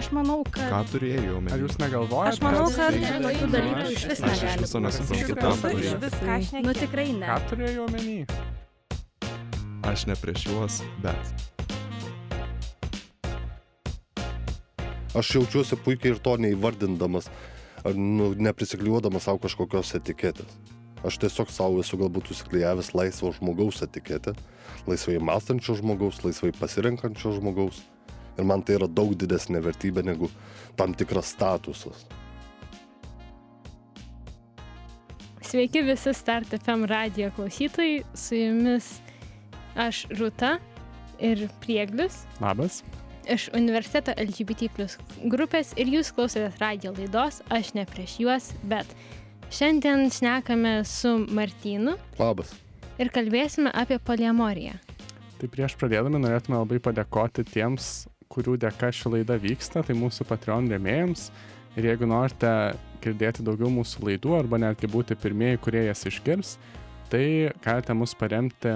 Aš manau, Ką kad... turėjau Ar omeny? jūs negalvojate? Aš manau, kad tokių dalykų iš vis Aš negali viso nesuprantu Ką šneki? Nu tikrai ne. Ką turėjau omeny? Aš ne prieš juos, bet. Aš jaučiuosi puikiai ir to neįvardindamas, ar nu, neprisikliuodamas savo kažkokios etiketės. Aš tiesiog savo esu galbūt užsiklijavęs laisvo žmogaus etiketę, laisvai mąstančio žmogaus, laisvai pasirenkančio žmogaus. Ir man tai yra daug didesnė vertybė negu tam tikras statusas. Sveiki visi Start FM radio klausytojai, su jumis aš Rūta ir Prieglis Labas. iš universiteto LGBT plus grupės ir jūs klausotės radio laidos Aš ne prieš juos, bet šiandien šnekame su Martynu Labas. ir kalbėsime apie poliamoriją. Tai prieš pradėdami norėtume labai padėkoti tiems, kurių dėka ši laida vyksta, tai mūsų Patreon rėmėjams. Ir jeigu norite girdėti daugiau mūsų laidų arba netgi būti pirmieji, kurie jas išgirs, tai galite mus paremti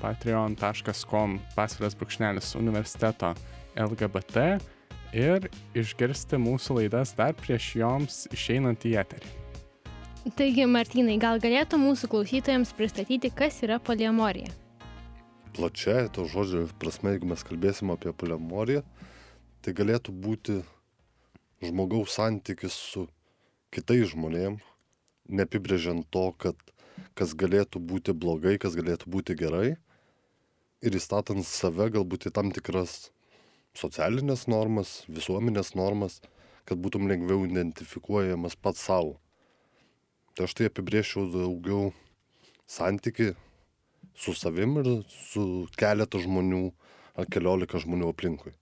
patreon.com pasviras brūkšnelis universiteto LGBT ir išgirsti mūsų laidas dar prieš joms išeinant į eterį. Taigi, Martynai, gal galėtų mūsų klausytojams pristatyti, kas yra poliamorija? Plačiai to žodžio prasme, jeigu mes kalbėsim apie polemoriją, tai galėtų būti žmogaus santykis su kitais žmonėm, neapibrėžiant to, kad kas galėtų būti blogai, kas galėtų būti gerai, ir įstatant save galbūt į tam tikras socialinės normas, visuomenės normas, kad būtum lengviau identifikuojamas pats savo. Tai aš tai apibrėžčiau daugiau santyki su savim ir su keletą žmonių ar keliolika žmonių aplinkui.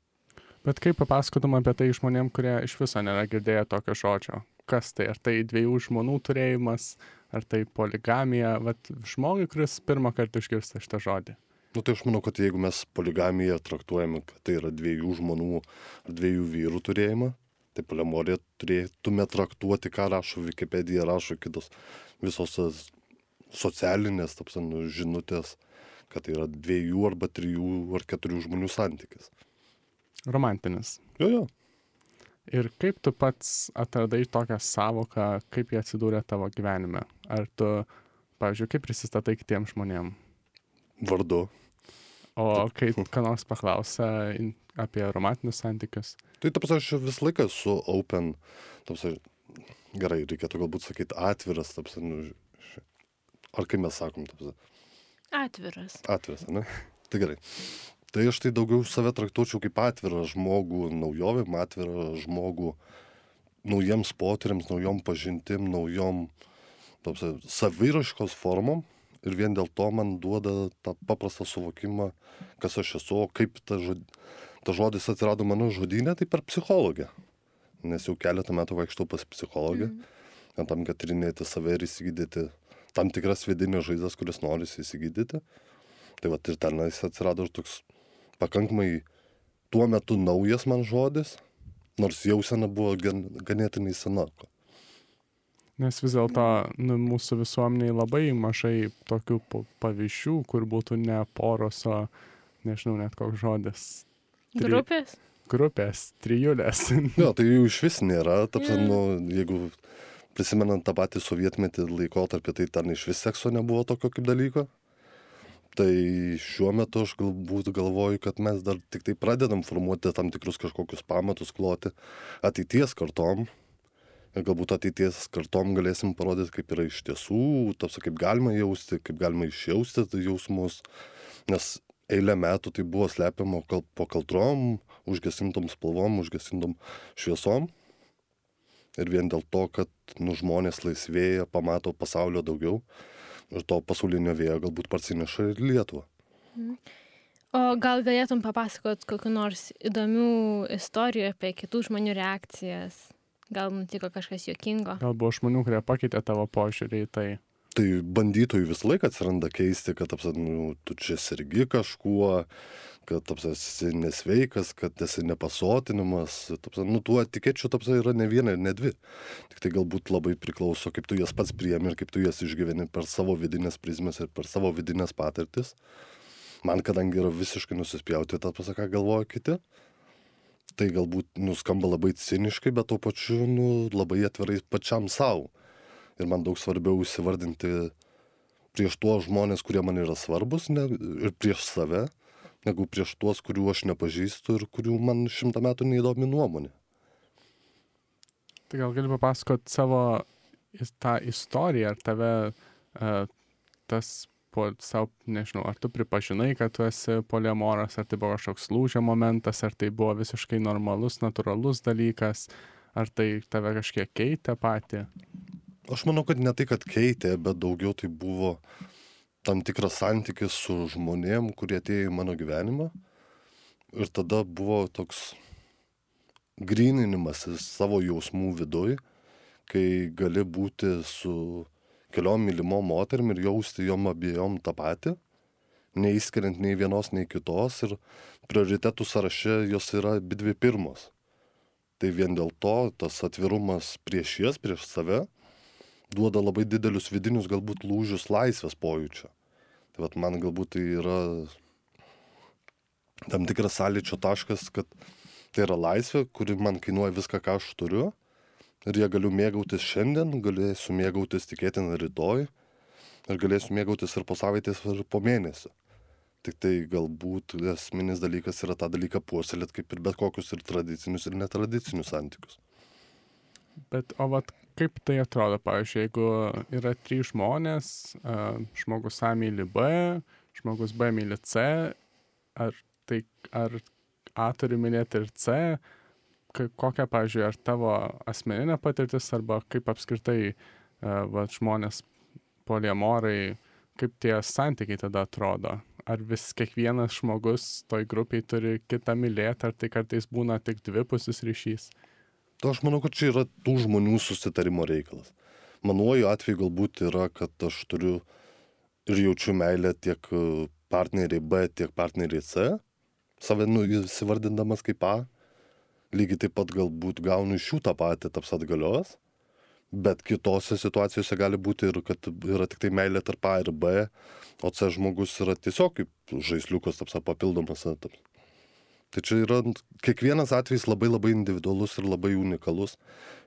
Bet kaip papasakotum apie tai žmonėm, kurie iš viso nėra girdėję tokio žodžio? Kas tai? Ar tai dviejų žmonų turėjimas, ar tai poligamija? Vat žmogui, kuris pirmą kartą išgirsta šitą žodį. Nu, tai aš manau, kad jeigu mes poligamiją traktuojame, kad tai yra dviejų žmonių ar dviejų vyrų turėjimą, tai polemoriją turėtume traktuoti, ką rašo Wikipedija, rašo kitos visos socialinės, tapsan, žinutės, kad tai yra dviejų arba trijų ar keturių žmonių santykis. Romantinis. Jo, jo. Ir kaip tu pats atradai tokią savoką, kaip jie atsidūrė tavo gyvenime? Ar tu, pavyzdžiui, kaip prisistatai kitiems žmonėms? Vardu. O kai ką nors paklausia apie romantinius santykius, Tai ta prasme, aš visą laiką esu open, ta prasme, gerai, reikėtų galbūt sakyti atviras, ta prasme, nu, ar kaip mes sakom, ta prasme, Atviras. atviras, ne? Tai gerai. Tai aš tai daugiau save traktuočiau kaip atvirą žmogų naujovėm, atvirą žmogų naujiems potyriams, naujom pažintim, naujom saviraškos formom. Ir vien dėl to man duoda tą paprastą suvokimą, kas aš esu, kaip ta, žod... ta žodis atsirado mano žodynė, tai per psichologę. Nes jau keletą metų vaikštau pas psichologę, mm. tam, kad tyrinėti save ir įsigydyti tam tikras vidinės žaizdas, kuris nori įsigydyti. Tai va ir tenais atsirado ir toks pakankamai tuo metu naujas man žodis, nors jausena buvo gan, ganėtinai sena. nes vis dėlto nu, mūsų visuomeniai labai mažai tokių pa- pavyzdžių, kur būtų ne poros, o nežinau net koks žodis. Tri- Grupės? Grupės, trijulės. Jo, tai jų iš vis nėra, tapsi, Mm. nu, jeigu prisimenant tą patį sovietmetį laikotarpį, tai ten iš vis sekso nebuvo tokio kaip dalyko. Tai šiuo metu aš galbūt galvoju, kad mes dar tik tai pradedam formuoti tam tikrus kažkokius pamatus kloti ateities kartom. Ir galbūt ateities kartom galėsim parodyti, kaip yra iš tiesų, tapsi, kaip galima jausti, kaip galima išjausti tai jausmus. Nes eilę metų tai buvo slepiama po kaltrom, užgesintom spalvom, užgesintom šviesom. Ir vien dėl to, kad nu, žmonės laisvėja, pamato pasaulio daugiau. Ir to pasaulinio vėjo galbūt parsineša ir Lietuvą. O gal galėtum papasakot kokiu nors įdomių istorijų apie kitų žmonių reakcijas? Gal nutiko kažkas juokingo? Gal buvo žmonių, kurie pakeitė tavo požiūrį į tai. Tai bandytojų visą laiką atsiranda keisti, kad apsat, nu, tu čia sergi kažkuo, kad apsat, esi nesveikas, kad esi nepasotinimas. Apsat, nu, tų etikečių apsat, yra ne viena ir ne dvi. Tik tai galbūt labai priklauso, kaip tu jas pats priemi ir kaip tu jas išgyveni per savo vidinės prizmes ir per savo vidinės patirtis. Man, kadangi yra visiškai nusispjauti, tą pasaką galvoja kiti, tai galbūt nuskamba labai ciniškai, bet tuo pačiu nu, labai atvirai pačiam savo. Ir man daug svarbiau įsivardinti prieš tuos žmonės, kurie man yra svarbus ne, ir prieš save, negu prieš tuos, kurių aš nepažįstu ir kurių man šimtą metų neįdomi nuomonė. Tai gal gali papasakot savo tą istoriją, ar tave uh, tas po savo, nežinau, ar tu pripažinai, kad tu esi poliemoras, ar tai buvo kažkoks lūžio momentas, ar tai buvo visiškai normalus, natūralus dalykas, ar tai tave kažkiek keitė patį. Aš manau, kad ne tai, kad keitė, bet daugiau tai buvo tam tikras santykis su žmonėm, kurie atėjo į mano gyvenimą. Ir tada buvo toks gryninimas savo jausmų viduj, kai gali būti su keliom mylimom moterim ir jausti jom abiejom tą patį, neįskiriant nei vienos, nei kitos ir prioritetų sąraše jos yra abi dvi pirmos. Tai vien dėl to tas atvirumas prieš jas, prieš save, duoda labai didelius vidinius galbūt lūžius laisvės pojūčio. Tai vat man galbūt tai yra tam tikras sąlyčio taškas, kad tai yra laisvė, kuri man kainuoja viską, ką aš turiu. Ir jie galiu mėgautis šiandien, galėsiu mėgautis tikėtina rytoj. Ir galėsiu mėgautis ir po savaitės, ir po mėnesio. Tik tai galbūt esminis dalykas yra tą dalyką puoselėt kaip ir bet kokius ir tradicinius, ir netradicinius santykius. Bet o vat kaip tai atrodo, pavyzdžiui, jeigu yra trys žmonės, žmogus A myli B, žmogus B myli C, ar tai ar A turi mylėti ir C, kokia, pavyzdžiui, ar tavo asmeninė patirtis, arba kaip apskritai vat, žmonės poliemorai, kaip tie santykiai tada atrodo. Ar vis kiekvienas žmogus toj grupiai turi kitą mylėti, ar tai kartais būna tik dvipusis ryšys? Tai aš manau, kad čia yra tų žmonių susitarimo reikalas. Manuoju atveju galbūt yra, kad aš turiu ir jaučiu meilę tiek e, partneriai B, tiek partneriai C, save nu, įsivardindamas kaip A. Lygiai taip pat galbūt gaunu iš jų tą patį taps atgalios, bet kitose situacijose gali būti ir, kad yra tik tai meilė tarp A ir B, o C žmogus yra tiesiog kaip žaisliukas taps papildomas. Taps. Tai čia yra kiekvienas atvejis labai labai individualus ir labai unikalus.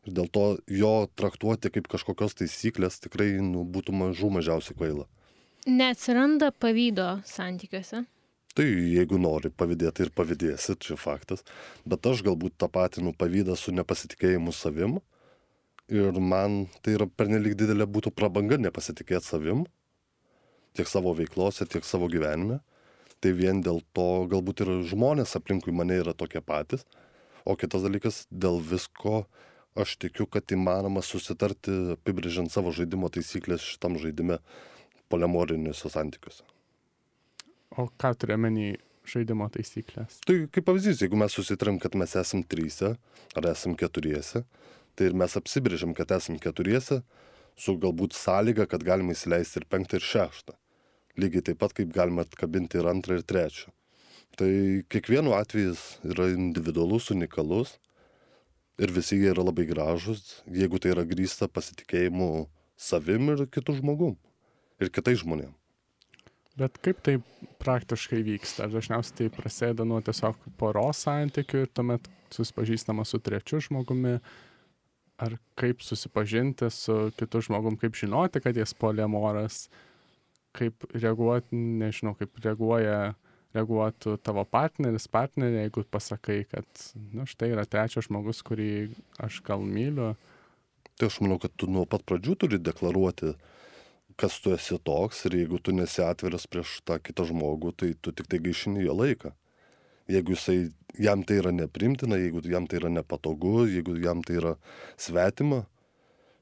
Ir dėl to jo traktuoti kaip kažkokios taisyklės tikrai nu, būtų mažų mažiausiai kvaila. Neatsiranda pavydo santykiuose. Tai jeigu nori pavydėti ir pavydėsi, čia faktas. Bet aš galbūt tapatinu pavydą su nepasitikėjimu savim. Ir man tai yra pernelik didelė būtų prabanga nepasitikėti savim. Tiek savo veiklose, tiek savo gyvenime tai vien dėl to galbūt ir žmonės aplinkui mane yra tokie patys. O kitas dalykas, dėl visko aš tikiu, kad įmanoma susitarti, apibrėžiant savo žaidimo taisyklės šitam žaidime polemoriniuose santykiuose. O ką turėmenį žaidimo taisyklės? Tai kaip pavyzdys, jeigu mes susitarim, kad mes esam trysia ar esam keturiese, tai ir mes apsibrėžiam, kad esam keturiese, su galbūt sąlyga, kad galime įsileisti ir penktą, ir šeštą lygiai taip pat kaip galima atkabinti ir antrą, ir trečią. Tai kiekvienu atveju yra individualus, unikalus ir visi jie yra labai gražus, jeigu tai yra grįsta pasitikėjimu savim ir kitų žmogum ir kitais žmonėm. Bet kaip tai praktiškai vyksta? Ar dažniausiai tai prasideda nuo tiesiog poros santykių ir tuomet susipažįstama su trečiu žmogumi? Ar kaip susipažinti su kitu žmogum, kaip žinoti, kad jis poliemoras? Kaip reaguoti, nežinau, kaip reaguoja, reaguotų tavo partneris, partnerė, jeigu pasakai, kad, na, nu, štai yra trečias žmogus, kurį aš gal myliu. Tai aš manau, kad tu nuo pat pradžių turi deklaruoti, kas tu esi toks ir jeigu tu nesi atviras prieš tą kitą žmogų, tai tu tik tai gaišini jo laiką. Jeigu jisai, jam tai yra neprimtina, jeigu jam tai yra nepatogu, jeigu jam tai yra svetima,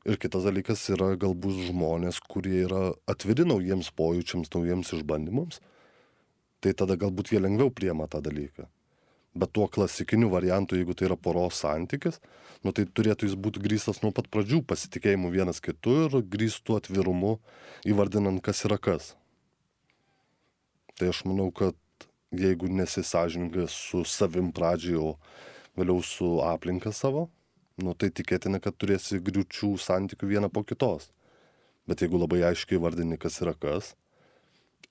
Ir kitas dalykas yra galbūt žmonės, kurie yra atviri naujiems pojūčiams, naujiems išbandymams, tai tada galbūt jie lengviau priema tą dalyką. Bet tuo klasikiniu variantu, jeigu tai yra poros santykis, nu, tai turėtų jis būti grįstas nuo pat pradžių pasitikėjimu vienas kitu ir grįstų atvirumu, įvardinant, kas yra kas. Tai aš manau, kad jeigu nesisažininkas su savim pradžiai, o vėliau su aplinka savo, nu tai tikėtina, kad turėsi griučių santykių vieną po kitos. Bet jeigu labai aiškiai vardini, kas yra kas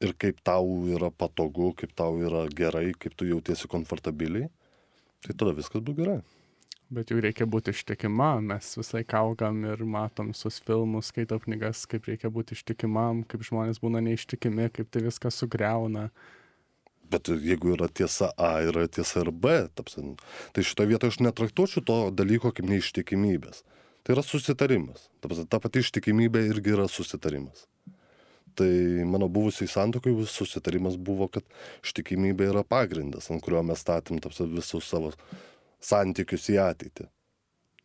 ir kaip tau yra patogu, kaip tau yra gerai, kaip tu jautiesi komfortabiliai, tai tada viskas bus gerai. Bet jau reikia būti ištikima, mes visai augam ir matom visus filmus, skaito knygas, kaip reikia būti ištikimam, kaip žmonės būna neištikimi, kaip tai viską sugriauna. Bet jeigu yra tiesa A, yra tiesa ir B, tapsin, tai šitoje vietoje aš netraktuočiau to dalyko kaip neištikimybės. Tai yra susitarimas. Tapsin, ta pati ištikimybė irgi yra susitarimas. Tai mano buvusiai santokai susitarimas buvo, kad ištikimybė yra pagrindas, ant kurio mes statėm tapsin, visus savo santykius į ateitį.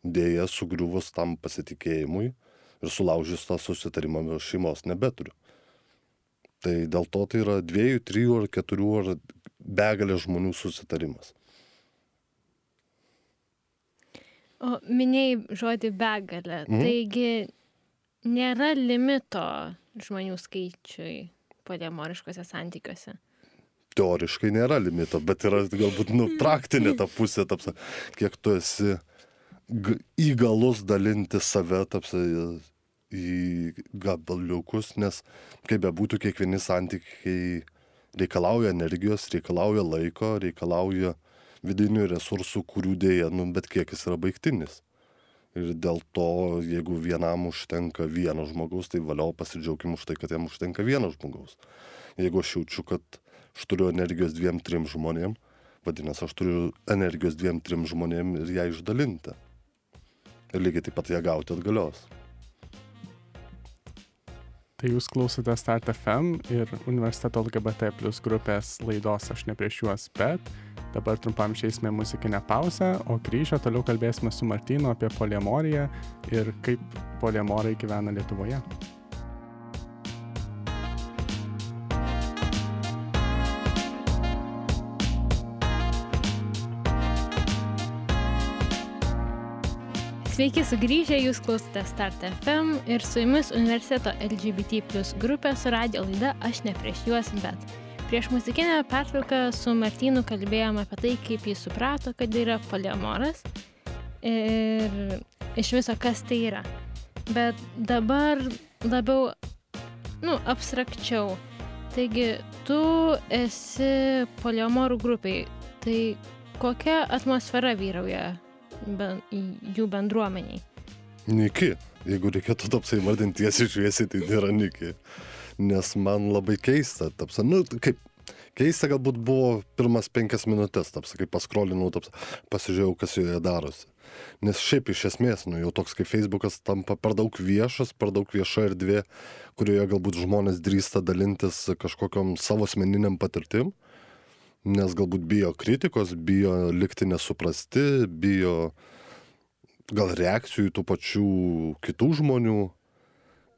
Dėja, sugriuvus tam pasitikėjimui ir sulaužus tą susitarimą šeimos nebeturiu. Tai dėl to tai yra dviejų, trijų ar keturių ar begalė žmonių susitarimas. O minėjai žodį begalė. Mhm. Taigi nėra limito žmonių skaičiui poliamoriškose santykiuose. Teoriškai nėra limito, bet yra galbūt nu, praktinė ta pusė, taps, kiek tu esi įgalus dalinti save taps, į gabaliukus, nes kaip bebūtų, kiekvieni santykiai reikalauja energijos, reikalauja laiko, reikalauja vidinių resursų, kurių dėja, nu, bet kiekis yra baigtinis. Ir dėl to, jeigu vienam užtenka vieno žmogaus, tai valio pasidžiaugim už tai, kad jam užtenka vieno žmogaus. Jeigu aš jaučiu, kad aš turiu energijos dviem, trim žmonėm, vadinasi, aš turiu energijos dviem, trim žmonėm ir ją išdalinti. Ir lygiai taip pat ją gauti atgalios. Tai jūs klausote Start FM ir Universiteto LGBT plus grupės laidos Aš ne prieš juos, bet dabar trumpam išeisime muzikinę pauzę, o grįžę toliau kalbėsime su Martinu apie poliamoriją ir kaip poliamorai gyvena Lietuvoje. Sveiki sugrįžę, jūs klausote Start FM ir su jumis universiteto LGBT plus grupė su radio laida Aš ne prieš juos, bet. Prieš muzikinę pertrauką su Martinu kalbėjome apie tai, kaip jis suprato, kad yra poliamoras ir iš viso kas tai yra. Bet dabar labiau, nu, abstrakčiau. Taigi, tu esi poliamorų grupiai, tai kokia atmosfera vyrauja ben, jų bendruomeniai? Niki. Jeigu reikėtų tapsai vardinti tiesiai šviesiai, tai nėra Niki. Nes man labai keista, tapsa, nu, kaip keista galbūt buvo pirmas penkias minutės, tapsa, kai paskrolinau, tapsa, pasižiūrėjau, kas joje darosi. Nes šiaip iš esmės, nu, jau toks kaip Facebookas tampa per daug viešas, per daug vieša erdvė, kurioje galbūt žmonės drįsta dalintis kažkokiam savo asmeniniam patirtim. Mhm nes galbūt bijo kritikos, bijo likti nesuprasti, bijo gal reakcijų tų pačių kitų žmonių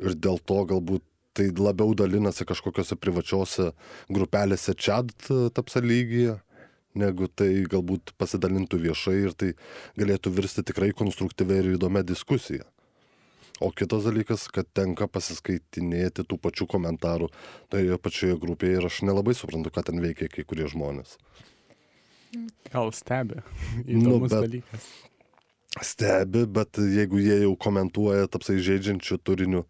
ir dėl to galbūt tai labiau dalinasi kažkokiose privačiose grupelėse čat tapsa lygyje, negu tai galbūt pasidalintų viešai ir tai galėtų virsti tikrai konstruktyvę ir įdomią diskusiją o kitas dalykas kad tenka pasiskaitinėti tų pačių komentarų toje pačioje grupėje ir aš nelabai suprantu ką ten veikia kai kurie žmonės gal stebi įdomus nu, dalykas stebi bet jeigu jie jau komentuoja tapsai žaidžiančiu turiniu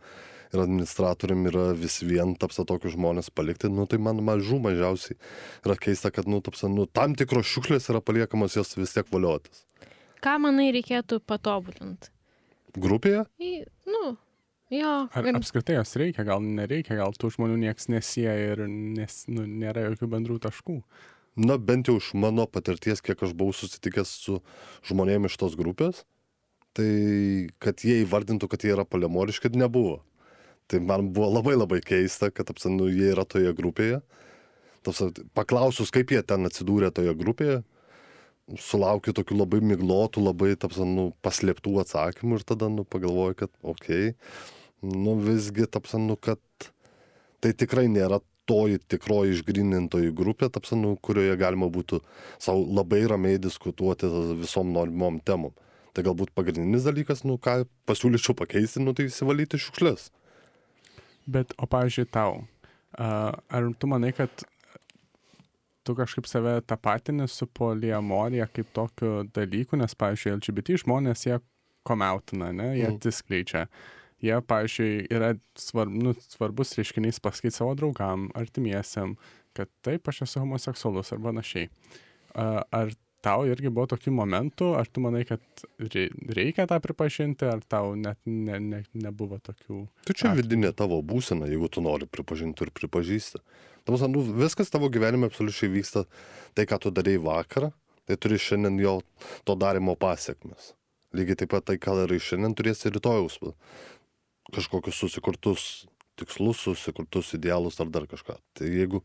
ir administratorium yra vis vien tapsa tokius žmonės palikti, nu tai man mažų mažiausiai yra keista, kad nu, tapsa, nu, tam tikros šiukšlės yra paliekamos jos vis tiek valiotis. Ką manai reikėtų patobulinti? Grupėje? Į, nu, jo. Ar ir... apskritai jos reikia, gal nereikia, gal tų žmonių nieks nesieja ir nes, nu, nėra jokių bendrų taškų. Na, bent jau iš mano patirties, kiek aš buvau susitikęs su žmonėmis iš tos grupės, tai kad jie įvardintų, kad jie yra polemoriški, nebuvo. Tai man buvo labai labai keista, kad apsanu, jie yra toje grupėje. Taps, paklausus, kaip jie ten atsidūrė toje grupėje, sulaukiu tokių labai miglotų, labai, tapsa, nu, paslėptų atsakymų ir tada, nu, pagalvoju, kad, okei, okay, nu, visgi, tapsa, nu, kad tai tikrai nėra toji tikroji išgrinintoji grupė, tapsa, nu, kurioje galima būtų savo labai ramiai diskutuoti visom norimom temom. Tai galbūt pagrindinis dalykas, nu, ką pasiūlyčiau pakeisti, nu, tai įsivalyti šiukšlės. Bet, o pavyzdžiui, tau, ar tu manai, kad tu kažkaip save tapatini su poliamorija kaip tokiu dalyku, nes, pavyzdžiui, LGBT žmonės jie komautina, ne, jie mm. atsiskleidžia. Jie, pavyzdžiui, yra svarb, nu, svarbus reiškinys pasakyti savo draugam, artimiesiam, kad taip, aš esu homoseksualus ar panašiai. Ar tau irgi buvo tokių momentų, ar tu manai, kad rei- reikia tą pripažinti, ar tau net ne, ne, nebuvo tokių... Tai čia atvejų? vidinė tavo būsena, jeigu tu nori pripažinti ir pripažįsti. Tavas, nu, viskas tavo gyvenime absoliučiai vyksta, tai ką tu darėjai vakarą, tai turi šiandien jo to darimo pasiekmes. Lygiai taip pat tai, ką darai šiandien, turėsi rytojaus kažkokius susikurtus tikslus, susikurtus idealus ar dar kažką. Tai jeigu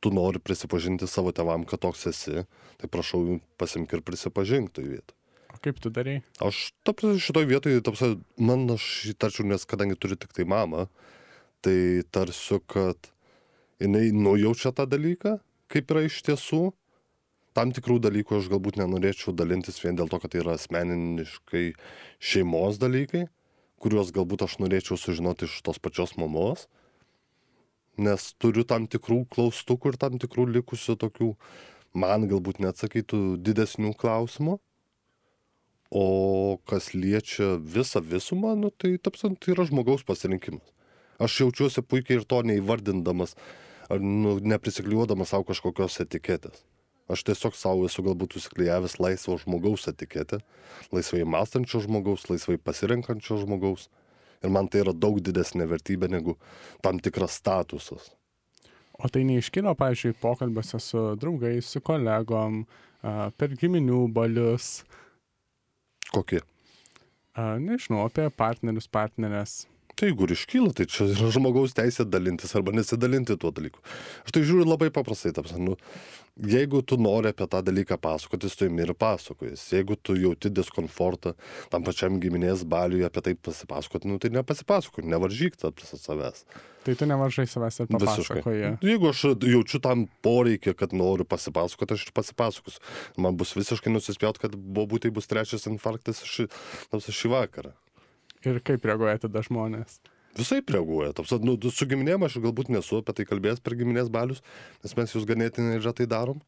tu nori prisipažinti savo tevam, kad toks esi, tai prašau pasimk ir prisipažink tai vietą. O kaip tu darai? Aš, ta prasme, šitoj vietoj, ta prasme, man aš įtarčiau, nes kadangi turiu tik tai mamą, tai tarsiu, kad jinai nujaučia tą dalyką, kaip yra iš tiesų. Tam tikrų dalykų aš galbūt nenorėčiau dalintis vien dėl to, kad tai yra asmeniniškai šeimos dalykai, kuriuos galbūt aš norėčiau sužinoti iš tos pačios mamos. Nes turiu tam tikrų klaustukų ir tam tikrų likusių tokių, man galbūt neatsakytų didesnių klausimų. O kas liečia visą visumą, nu, tai tapsant, tai yra žmogaus pasirinkimas. Aš jaučiuosi puikiai ir to neįvardindamas, ar nu, neprisikliuodamas savo kažkokios etiketės. Aš tiesiog savo esu galbūt užsiklijavęs laisvo žmogaus etiketę, laisvai mąstančio žmogaus, laisvai pasirenkančio žmogaus. Ir man tai yra daug didesnė vertybė negu tam tikras statusas. O tai neiškilo, pavyzdžiui, pokalbiuose su draugais, su kolegom, per giminių balius, Kokie? nežinau, apie partnerius, partnerės. Tai jeigu ir iškyla, tai čia yra žmogaus teisė dalintis arba nesidalinti tuo dalyku. Aš tai žiūriu labai paprastai, taps, nu, jeigu tu nori apie tą dalyką pasakotis, tu imi ir pasakojas. Jeigu tu jauti diskomfortą tam pačiam giminės baliui apie tai pasipasakoti, nu, tai nepasipasakok, nevaržyk taps savęs. Tai tu nemažai savęs ir papasakoji. Jeigu aš jaučiu tam poreikį, kad noriu pasipasakoti, aš ir pasipasakosiu. Man bus visiškai nusispjaut, kad buvo tai bus trečias infarktas šį, šį vakarą. Ir kaip reaguoja tada žmonės. Visai reaguoja. Taps, nu, su giminėm aš galbūt nesu apie tai kalbėjęs per giminės balius, nes mes jūs ganėtinai retai darom.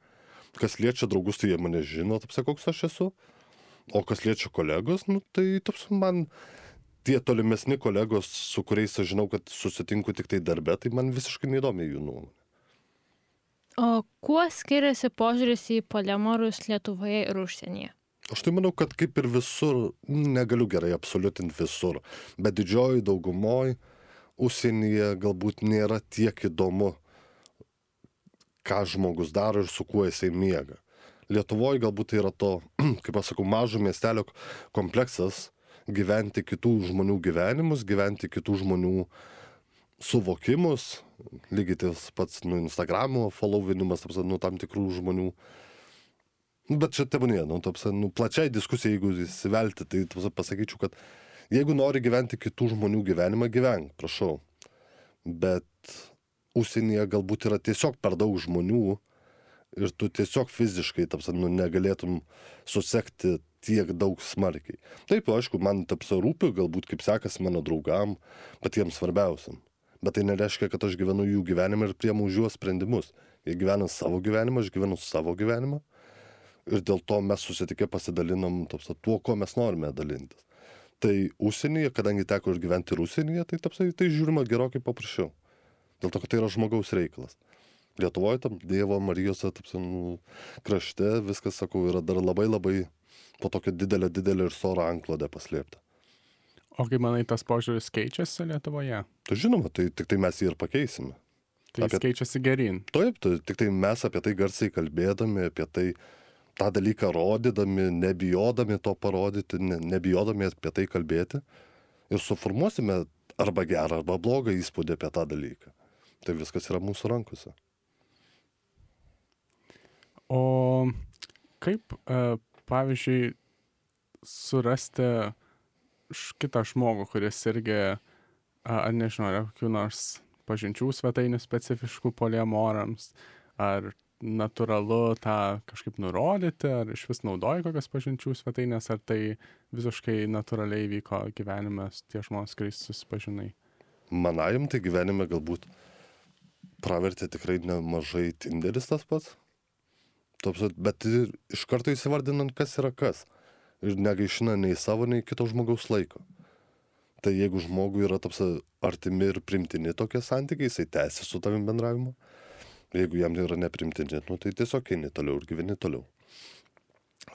Kas liečia draugus, tai jie mane žino, taps, koks aš esu. O kas liečia kolegos, nu, tai taps, man tie tolimesni kolegos, su kuriais aš žinau, kad susitinku tik tai darbe, tai man visiškai neįdomi jų nuomonė. O kuo skiriasi požiūris į polemorus Lietuvoje ir užsienyje? Aš tai manau, kad kaip ir visur, negaliu gerai absoliutinti visur, bet didžioji daugumoj užsienyje galbūt nėra tiek įdomu, ką žmogus daro ir su kuo jisai miega. Lietuvoje galbūt tai yra to, kaip aš sakau, mažo miestelio kompleksas gyventi kitų žmonių gyvenimus, gyventi kitų žmonių suvokimus, lygiai tas pats, nu, Instagramo followinimas, nu, tam tikrų žmonių Nu, Bet čia tebūnė, nu, taps, nu, plačiai diskusija, jeigu įsivelti, tai taps, pasakyčiau, kad jeigu nori gyventi kitų žmonių gyvenimą, gyvenk, prašau. Bet užsienyje galbūt yra tiesiog per daug žmonių ir tu tiesiog fiziškai, taps, nu, negalėtum susekti tiek daug smarkiai. Taip, aišku, man taps rūpi, galbūt kaip sekasi mano draugam, patiems svarbiausiam. Bet tai nereiškia, kad aš gyvenu jų gyvenimą ir priemu už juos sprendimus. Jie gyvena savo gyvenimą, aš gyvenu savo gyvenimą ir dėl to mes susitikę pasidalinom taps, tuo, ko mes norime dalintis. Tai užsienyje, kadangi teko išgyventi ir užsienyje, tai, taps, tai žiūrima gerokai paprasčiau. Dėl to, kad tai yra žmogaus reikalas. Lietuvoje, tam Dievo Marijos taps, nu, krašte, viskas, sakau, yra dar labai labai po tokia didelė, didelė ir sora anklodė paslėpta. O kaip manai, tas požiūris keičiasi Lietuvoje? Tai žinoma, tai tik tai mes jį ir pakeisime. Tai Apie- keičiasi gerin. Taip, tai tik tai mes apie tai garsiai kalbėdami, apie tai tą dalyką rodydami, nebijodami to parodyti, ne, nebijodami apie tai kalbėti ir suformuosime arba gerą, arba blogą įspūdį apie tą dalyką. Tai viskas yra mūsų rankose. O kaip, e, pavyzdžiui, surasti kitą žmogų, kuris irgi, ar nežinau, yra kokių nors pažinčių svetainių specifiškų poliamorams, ar natūralu tą kažkaip nurodyti, ar iš vis naudoji kokias pažinčių svetainės, ar tai visiškai natūraliai vyko gyvenime tie žmonės, kuriais susipažinai. Manajam tai gyvenime galbūt pravertė tikrai nemažai Tinderis tas pats. Bet iš karto įsivardinant, kas yra kas. Ir negaišina nei savo, nei kito žmogaus laiko. Tai jeigu žmogui yra taps, artimi ir primtini tokie santykiai, jisai tęsia su tavim bendravimu. Jeigu jam yra neprimtini, nu, tai tiesiog eini toliau ir gyveni toliau.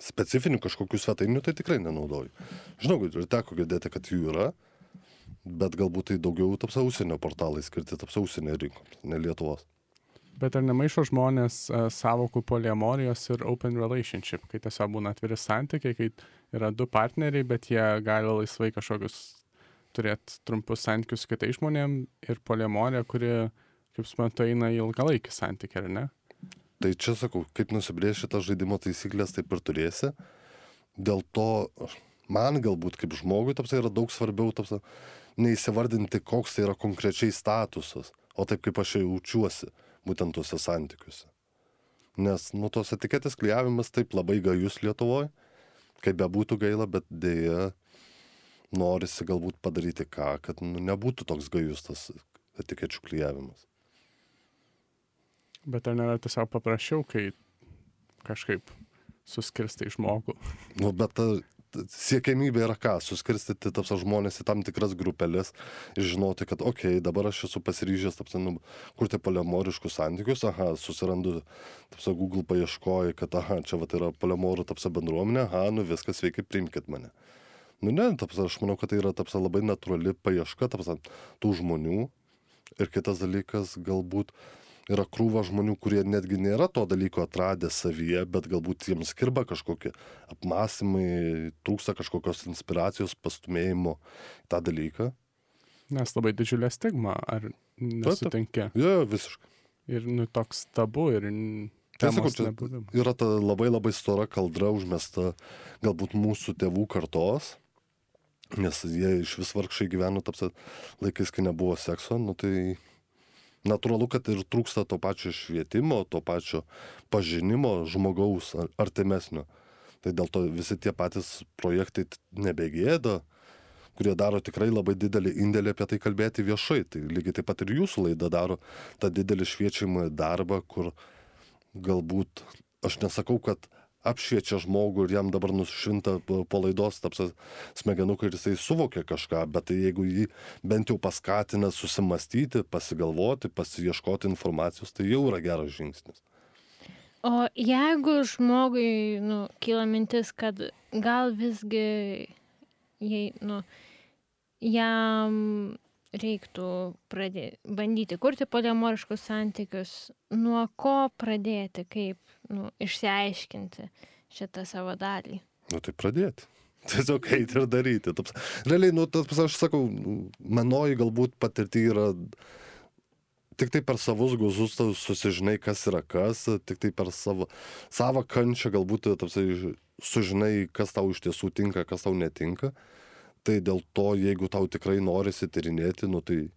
specifinių kažkokių svetainių tai tikrai nenaudoju. Žinau, ir teko girdėti, kad jų yra, bet galbūt tai daugiau taps užsienio portalai skirti taps užsienio rinkoms, ne Lietuvos. Bet ar nemaišo žmonės uh, savokų poliamorijos ir open relationship, kai tiesiog būna atviri santykiai, kai yra du partneriai, bet jie gali laisvai kažkokius turėti trumpus santykius su kitais žmonėmis ir poliamorija, kuri, kaip suprantu, eina į ilgalaikį santykį, ar ne? Tai čia sakau, kaip nusibrėži tas žaidimo taisyklės, taip ir turėsi. Dėl to man galbūt kaip žmogui taps yra daug svarbiau taps neįsivardinti, koks tai yra konkrečiai statusas, o taip kaip aš jaučiuosi būtent tuose santykiuose. Nes, nu, tos etiketės klijavimas taip labai gajus Lietuvoje, kaip bebūtų gaila, bet dėja norisi galbūt padaryti ką, kad nu, nebūtų toks gajus tas etikečių klijavimas. Bet ar nėra tiesiog paprasčiau, kai kažkaip suskirstai žmogų? Nu, bet ta, siekiamybė yra ką? Suskirstyti taps žmones į tam tikras grupeles ir žinoti kad okei dabar aš esu pasiryžęs taps nu kurti poliamoriškus santykius aha susirandu taps google paieškoj kad aha čia vat yra poliamorų taps bendruomenė aha nu viskas sveiki priimkit mane. Nu ne taps aš manau kad tai yra taps labai natūrali paieška taps tų žmonių. Ir kitas dalykas galbūt yra krūva žmonių, kurie netgi nėra to dalyko atradę savyje, bet galbūt jiems skirba kažkokie apmąstymai, trūksta kažkokios inspiracijos, pastumėjimo tą dalyką. Nes labai didžiulė stigma, ar nesutinki? Jo, visiškai. Ir nu, toks tabu ir... Tai sakau, čia yra ta labai labai stora kaldra užmesta galbūt mūsų tėvų kartos, nes jie iš vis vargšai gyveno taps laikais, kai nebuvo sekso, nu tai natūralu kad ir trūksta to pačio švietimo to pačio pažinimo žmogaus artimesnio. Tai dėl to visi tie patys projektai nebegėda kurie daro tikrai labai didelį indėlį apie tai kalbėti viešai. Tai lygiai taip pat ir jūsų laida daro tą didelį šviečiamąjį darbą kur galbūt aš nesakau kad apšviečia žmogų ir jam dabar nušvinta po laidos taps smegenukai ir jisai suvokia kažką, bet tai jeigu jį bent jau paskatina susimastyti, pasigalvoti, pasieškoti informacijos, tai jau yra geras žingsnis. O jeigu žmogui nu, kyla mintis, kad gal visgi jei, nu, jam reiktų pradėti, bandyti kurti poliamoriškus santykius, nuo ko pradėti, kaip nu, išsiaiškinti šitą savo dalį. Nu tai pradėti. Tiesiog eiti ir daryti. Taps, realiai, nu, tas, aš sakau, manoji galbūt patirti yra tik tai per savus guzus susižinai, kas yra kas, tik tai per savo, savo kančią galbūt tapsai, sužinai, kas tau iš tiesų tinka, kas tau netinka. Tai dėl to, jeigu tau tikrai norisi tyrinėti, nu tai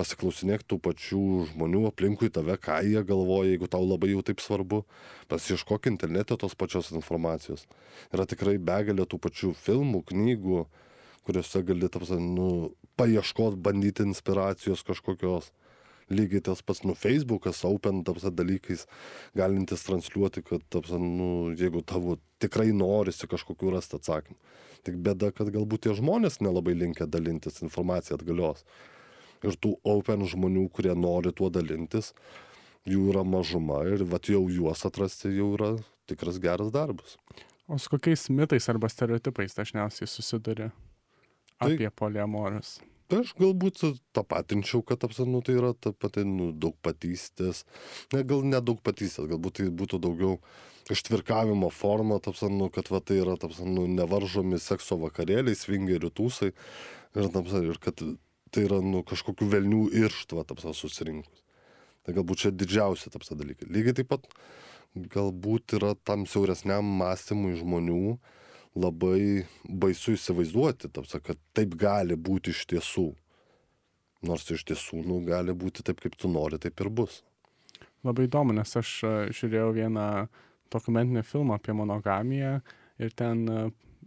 pasiklausinėk tų pačių žmonių aplinkui tave, ką jie galvoja, jeigu tau labai jau taip svarbu, pasieškok internete tos pačios informacijos. Yra tikrai begalė tų pačių filmų, knygų, kuriuose gali, taps, nu, paieškot, bandyti inspiracijos kažkokios. Lygiai tas pats, nu, Facebookas, Open, taps, dalykais, galintis transliuoti, kad, taps, nu, jeigu tavo tikrai norisi kažkokiu rasti atsakymų. Tik bėda, kad galbūt tie žmonės nelabai linkia dalintis informaciją atgalios ir tų open žmonių, kurie nori tuo dalintis, jų yra mažuma ir vat jau juos atrasti jau yra tikras geras darbas. O su kokiais mitais arba stereotipais dažniausiai susiduria tai, apie poliamorus? Aš galbūt tapatinčiau, kad apsanu tai yra ta pati nu, daug patystės, ne, gal ne daug patystės, galbūt tai būtų daugiau ištvirkavimo forma, tapsanu, kad va, tai yra tapsanu, nevaržomi sekso vakarėliai, svingerių tūsai ir, tapsanu, ir kad tai yra nu kažkokių velnių irštva tapsa susirinkus. Tai galbūt čia didžiausia tapsa dalykai. Lygiai taip pat galbūt yra tam siauresniam mąstymui žmonių labai baisu įsivaizduoti, tapsa, kad taip gali būti iš tiesų. Nors iš tiesų, nu, gali būti taip, kaip tu nori, taip ir bus. Labai įdomu, nes aš e, žiūrėjau vieną dokumentinį filmą apie monogamiją ir ten e,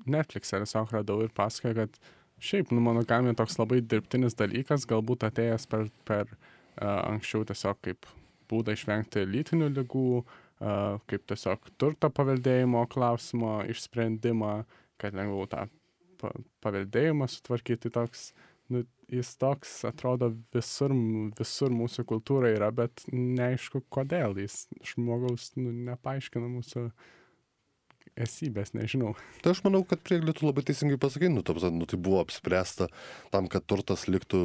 Netflix'e tiesiog radau ir pasakoja, kad Šiaip, nu, monogamija toks labai dirbtinis dalykas, galbūt atėjęs per, per uh, anksčiau tiesiog kaip būdą išvengti lytinių lygų, uh, kaip tiesiog turto paveldėjimo klausimo išsprendimą, kad lengviau tą pa paveldėjimą sutvarkyti toks, nu, jis toks atrodo visur, visur mūsų kultūra yra, bet neaišku kodėl jis žmogaus nu, nepaaiškina mūsų esybės, nežinau. Tai aš manau, kad prieglį tu labai teisingai pasakai, nu, ta prasme, nu, tai buvo apspręsta tam, kad turtas liktų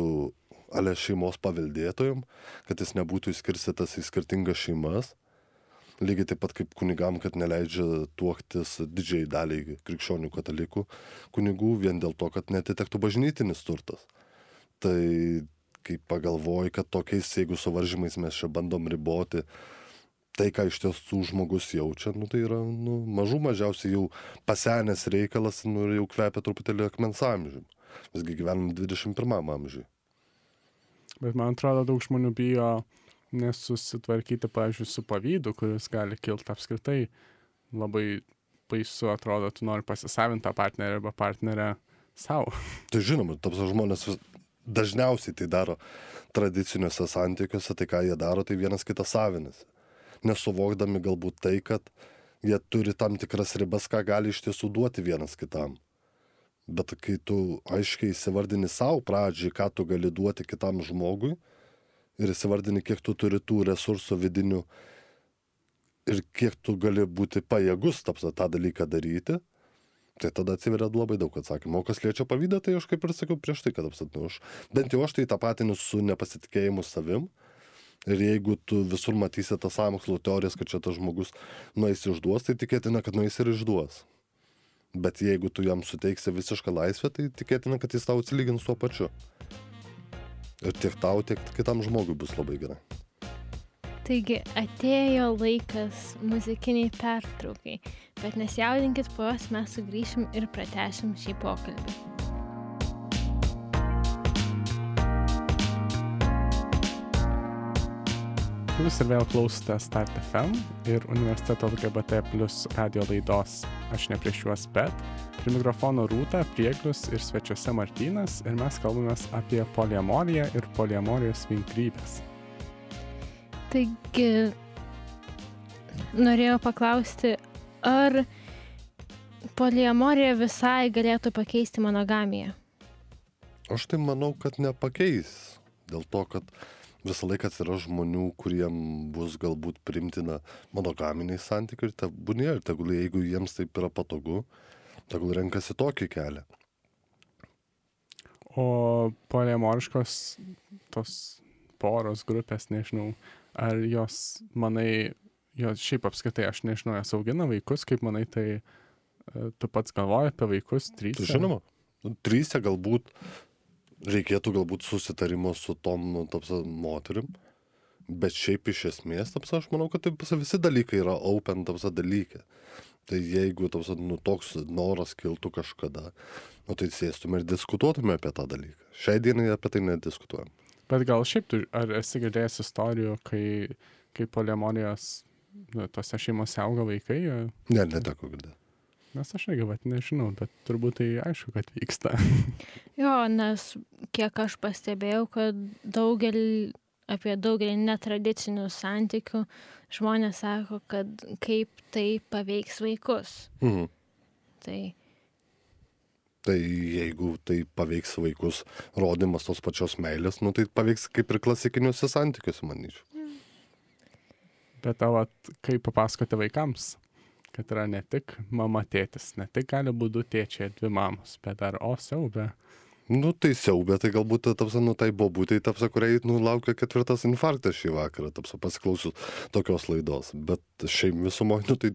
ale šeimos paveldėtojom, kad jis nebūtų įskirstytas į skirtingas šeimas. Lygiai taip pat kaip kunigam, kad neleidžia tuoktis didžiai daliai krikščionių katalikų kunigų vien dėl to, kad netitektų bažnytinis turtas. Tai kai pagalvoji, kad tokiais, jeigu suvaržymais mes čia bandom riboti tai, ką iš tiesų žmogus jaučia, nu, tai yra nu, mažų mažiausiai jau pasenęs reikalas nu, ir jau kvepia truputėlį akmens amžiumi. Visgi gyvenam 21 amžiui. Bet man atrodo, daug žmonių bijo nesusitvarkyti, pavyzdžiui, su pavydu, kuris gali kilti apskritai. Labai baisu atrodo, tu nori pasisavinti tą partnerį arba partnerę savo. Tai žinoma, taps žmonės vis- dažniausiai tai daro tradiciniuose santykiuose, tai ką jie daro, tai vienas kitas savinasi. Nesuvokdami galbūt tai, kad jie turi tam tikras ribas, ką gali iš tiesų duoti vienas kitam. Bet kai tu aiškiai įsivardini savo pradžiai, ką tu gali duoti kitam žmogui ir įsivardini, kiek tu turi tų resursų vidinių ir kiek tu gali būti pajėgus tapsa tą dalyką daryti, tai tada atsiveria labai daug atsakymų. O kas liečia pavydą, tai aš kaip ir sakiau prieš tai, kad apsatinu, aš, bent jau aš tai tapatinu su nepasitikėjimu savim. Ir jeigu tu visur matysi tas sąmokslo teorijas, kad čia tas žmogus nueis išduos, tai tikėtina, kad nueis ir išduos. Bet jeigu tu jam suteiksi visišką laisvę, tai tikėtina, kad jis tau atsilygins tuo pačiu. Ir tiek tau, tiek kitam žmogui bus labai gerai. Taigi atėjo laikas muzikiniai pertraukai, bet nesijaudinkit, po jos mes sugrįšim ir pratęsim šį pokalbį. Jūs ir vėl klausote Start FM ir Universiteto LGBT plus radio laidos Aš ne prieš juos, bet prie mikrofono Rūta, Prieglius ir svečiuose Martynas ir mes kalbamės apie poliamoriją ir poliamorijos vinkrybės. Taigi, norėjau paklausti, ar poliamorija visai galėtų pakeisti monogamiją? Aš tai manau, kad nepakeis. Dėl to, kad visą laiką atsiras žmonių, kuriem bus galbūt primtina monogaminiai santykiai ir tebūnė, ir tegul jeigu jiems taip yra patogu, tegul renkasi tokį kelią. O poliamoriškos tos poros grupės, nežinau, ar jos, manai, jos šiaip apskritai, aš nežinau, jas augina vaikus, kaip manai, tai e, tu pats galvoji apie vaikus, trys. Žinoma, trysia galbūt reikėtų galbūt susitarimo su tom nu, tapsa, moterim, bet šiaip iš esmės, tapsa, aš manau, kad taip, tapsa, visi dalykai yra open tapsa, dalykai. Tai jeigu tapsa, nu, toks noras kiltų kažkada, nu, tai sėstume ir diskutuotume apie tą dalyką. Šiai dienai apie tai nediskutuojam. Bet gal šiaip tu, ar esi girdėjęs istorijų, kai, kai poliamorijos nu, tose šeimose auga vaikai? Ne, neteko girdėti. Nes aš irgi, vat, nežinau, bet turbūt tai aišku, kad vyksta. Jo, nes kiek aš pastebėjau, kad daugelį, apie daugelį netradicinių santykių žmonės sako, kad kaip tai paveiks vaikus. Mhm. Tai Tai jeigu tai paveiks vaikus rodimas tos pačios meilės, nu, tai paveiks kaip ir klasikiniuose santykiuose, manyčiau. Bet tavo, kaip papasakoti vaikams, kad yra ne tik mama tėtis, ne tik gali būti du tėčiai, dvi mamos, bet dar o siaubė. Nu, tai siaubė, tai galbūt, tapsa, nu, tai bobutė, tapsa, kuriai, nu, laukia ketvirtas infarktas šį vakarą, tapsa, pasiklausus tokios laidos. Bet šiaip visumoje, nu, tai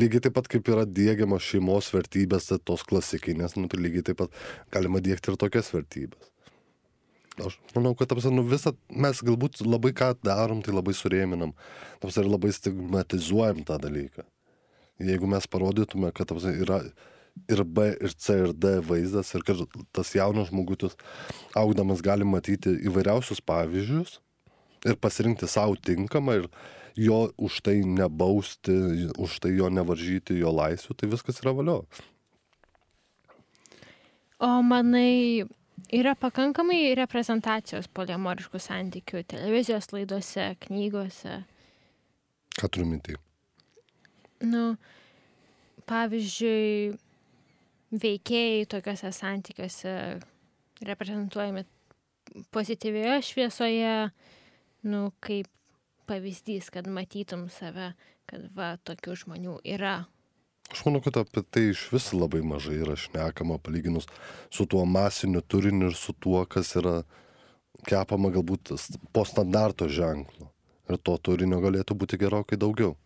lygiai taip pat kaip yra dėgiamos šeimos vertybės, tai tos klasikinės, nu, tai lygiai taip pat galima dėkti ir tokias vertybės. Aš manau, kad, tapsa, nu, visą, mes galbūt labai ką darom, tai labai surėminam, tapsa, ir labai stigmatizuojam tą dalyką. Jeigu mes parodytume, kad, yra ir B, ir C, ir D vaizdas, ir kad tas jaunas žmogutis augdamas gali matyti įvairiausius pavyzdžius ir pasirinkti savo tinkamą ir jo už tai nebausti, už tai jo nevaržyti jo laisvių, tai viskas yra valio. O manai, yra pakankamai reprezentacijos poliamoriškų santykių televizijos laidose, knygose? Ką turiu minti? Nu, pavyzdžiui, veikėjai tokiuose santykiuose reprezentuojami pozityvioje šviesoje, nu, kaip pavyzdys, kad matytum save, kad va, tokių žmonių yra Aš manau, kad apie tai iš vis labai mažai yra šnekama palyginus su tuo masiniu turiniu ir su tuo, kas yra kepama galbūt po standarto ženklo. Ir to turinio galėtų būti gerokai daugiau.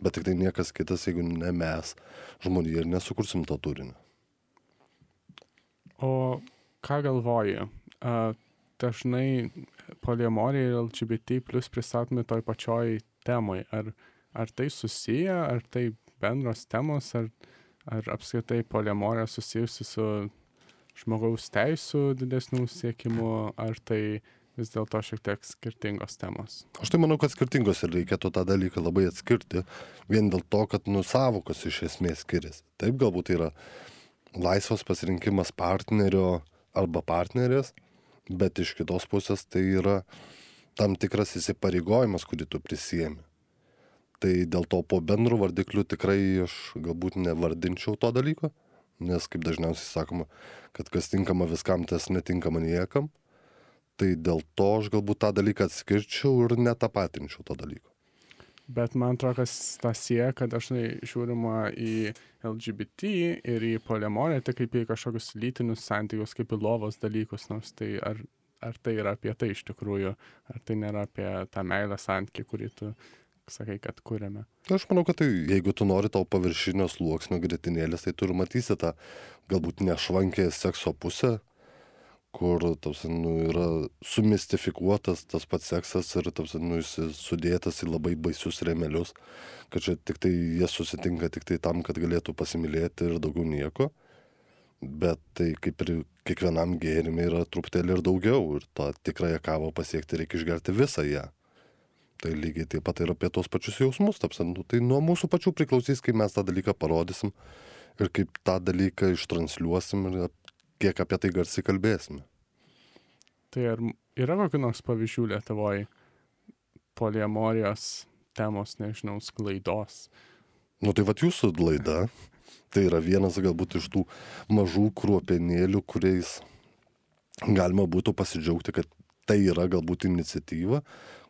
Bet tik tai niekas kitas, jeigu ne mes, žmonija ir nesukursim to turinio. O ką galvoji? Dažnai poliamorija ir LGBT plus pristatomi toj pačioj temai. Ar, ar tai susiję, ar tai bendros temos, ar, ar apskritai poliamorija susijusi su žmogaus teisų didesnių siekimu, ar tai vis dėlto šiek tiek skirtingos temos? Aš tai manau, kad skirtingos ir reikėtų tą dalyką labai atskirti, vien dėl to, kad nu savokos iš esmės skiriasi. Taip galbūt tai yra laisvas pasirinkimas partnerio arba partnerės, bet iš kitos pusės tai yra tam tikras įsipareigojimas, kurį tu prisėmi. Tai dėl to po bendrų vardiklių tikrai aš galbūt nevardinčiau to dalyko, nes kaip dažniausiai sakoma, kad kas tinkama viskam, tas netinkama niekam. Tai dėl to aš galbūt tą dalyką atskirčiau ir netapatinčiau to dalyko. Bet man atrodo, kas tą sieja, kad dažnai žiūrima į LGBT ir į poliamoriją tik kaip į kažkokius lytinius santykius, kaip į lovos dalykus, nors tai ar, ar tai yra apie tai iš tikrųjų, ar tai nėra apie tą meilę santykį, kurį tu sakai, kad kūrėme. Aš manau, kad tai, jeigu tu nori tau paviršinio sluoksnio gritinėlės, tai tu ir matysi tą galbūt nešvankę sekso pusę, kur taps, nu, yra sumistifikuotas tas pats seksas ir taps, nu, jis sudėtas į labai baisius remelius, kad čia tik tai jie susitinka tik tai tam, kad galėtų pasimylėti ir daugiau nieko. Bet tai kaip ir kiekvienam gėrimui yra truputėlį ir daugiau ir tą tikrąją kavą pasiekti reikia išgerti visą ją. Tai lygiai taip pat ir apie tos pačius jausmus, taps, nu, tai nuo mūsų pačių priklausys, kaip mes tą dalyką parodysim ir kaip tą dalyką ištransliuosim ir kiek apie tai garsiai kalbėsime. Tai ar yra kokių nors pavyzdžių Lietuvoje poliamorijos temos, nežinau, sklaidos? Nu tai vad jūsų laida, tai yra vienas galbūt iš tų mažų kruopenėlių, kuriais galima būtų pasidžiaugti, kad tai yra galbūt iniciatyva,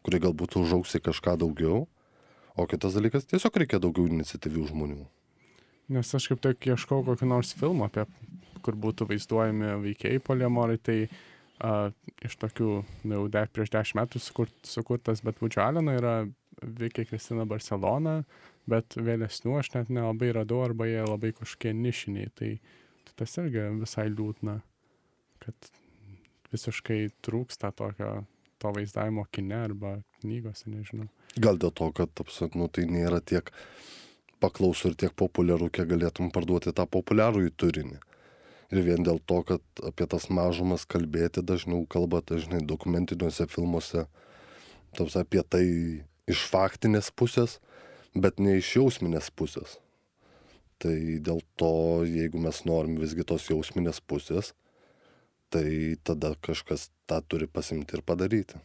kuri galbūt užauks į kažką daugiau. O kitas dalykas, tiesiog reikia daugiau iniciatyvių žmonių. Nes aš kaip tik ieškau kokį nors filmą, apie, kur būtų vaizduojami veikėjai poliamorai, tai a, iš tokių, jau de, prieš dešimt metų sukurt, sukurtas, bet Vučio Aleno yra veikia Kristina Barcelona, bet vėlesnių aš net nelabai radau, arba jie labai kažkokie nišiniai, tai, tai tas irgi visai liūdna, kad visiškai trūksta tokio to vaizdavimo kine arba knygose, nežinau. Gal dėl to, kad apsat, nu, tai nėra tiek paklausų ir tiek populiaru, kiek galėtum parduoti tą populiarųjį turinį. Ir vien dėl to, kad apie tas mažumas kalbėti dažniau kalba dažnai dokumentiniuose filmuose, taps apie tai iš faktinės pusės, bet ne iš jausminės pusės. Tai dėl to, jeigu mes norim visgi tos jausminės pusės, tai tada kažkas tą turi pasimti ir padaryti.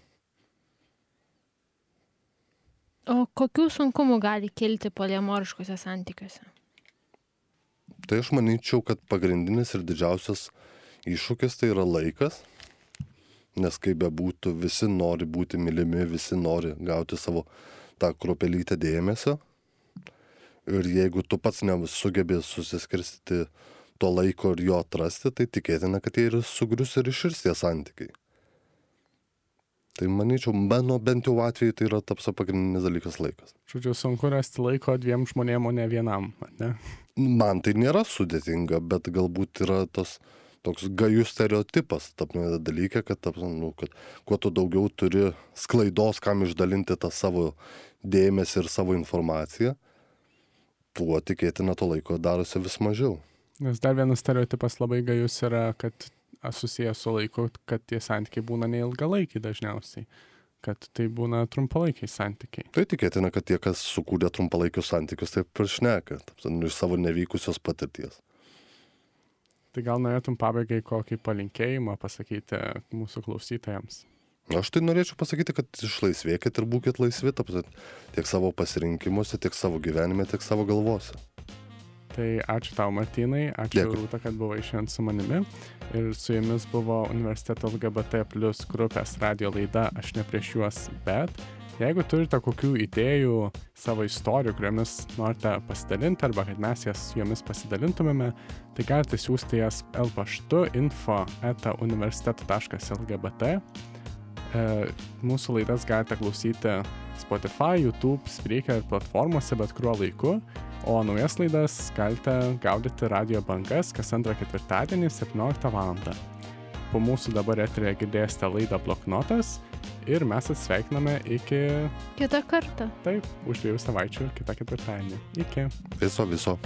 O kokių sunkumų gali kilti poliamoriškose santykiuose? Tai aš manyčiau, kad pagrindinis ir didžiausias iššūkis tai yra laikas, nes kaip bebūtų, visi nori būti mylimi, visi nori gauti savo tą kropelytę dėmesio. Ir jeigu tu pats nesugebė susiskirstyti to laiko ir jo atrasti, tai tikėtina, kad jie ir sugrius ir iširs tie santykiai. Tai manyčiau, mano bent jau atveju tai yra tapsa pagrindinis dalykas laikas. Žodžiu, sunku rasti laiko dviem žmonėm, o ne vienam, ne? Man tai nėra sudėtinga, bet galbūt yra tas toks gajus stereotipas tame dalyke, kad, ta prasme, nu, kad kuo tu daugiau turi sklaidos, kam išdalinti tą savo dėmesį ir savo informaciją, tuo tikėtina to laiko darosi vis mažiau. Nes dar vienas stereotipas labai gajus yra, kad susijęs su laiku, kad tie santykiai būna neilgalaikiai dažniausiai, kad tai būna trumpalaikiai santykiai. Tai tikėtina, kad tie, kas sukūrė trumpalaikius santykius, taip ir šneka, nu, iš savo nevykusios patirties. Tai gal norėtum pabaigai kokį palinkėjimą pasakyti mūsų klausytojams? Aš tai norėčiau pasakyti, kad išlaisvėkit ir būkit laisvi, tiek savo pasirinkimuose, tiek savo gyvenime, tiek savo galvose. Tai ačiū tau, Martinai, ačiū Dėkui. Rūta, kad buvai šiandien su manimi. Ir su jumis buvo universiteto LGBT plus grupės radio laida Aš ne prieš juos, bet jeigu turite kokių idėjų, savo istorijų, kuriomis norite pasidalinti arba kad mes jas jomis pasidalintumėme, tai galite siūsti jas L paštu info eta universiteto.lgbt. E, mūsų laidas galite klausyti Spotify, YouTube, Spreaker platformose bet kuriuo laiku, o naujas laidas galite gaudyti radio bangas kas antrą ketvirtadienį 17 val. Po mūsų dabar eterėje girdėsite laidą Bloknotas ir mes atsveikiname iki, Kitą kartą. taip, už dviejų savaičių, kitą ketvirtadienį. Iki. Viso, viso.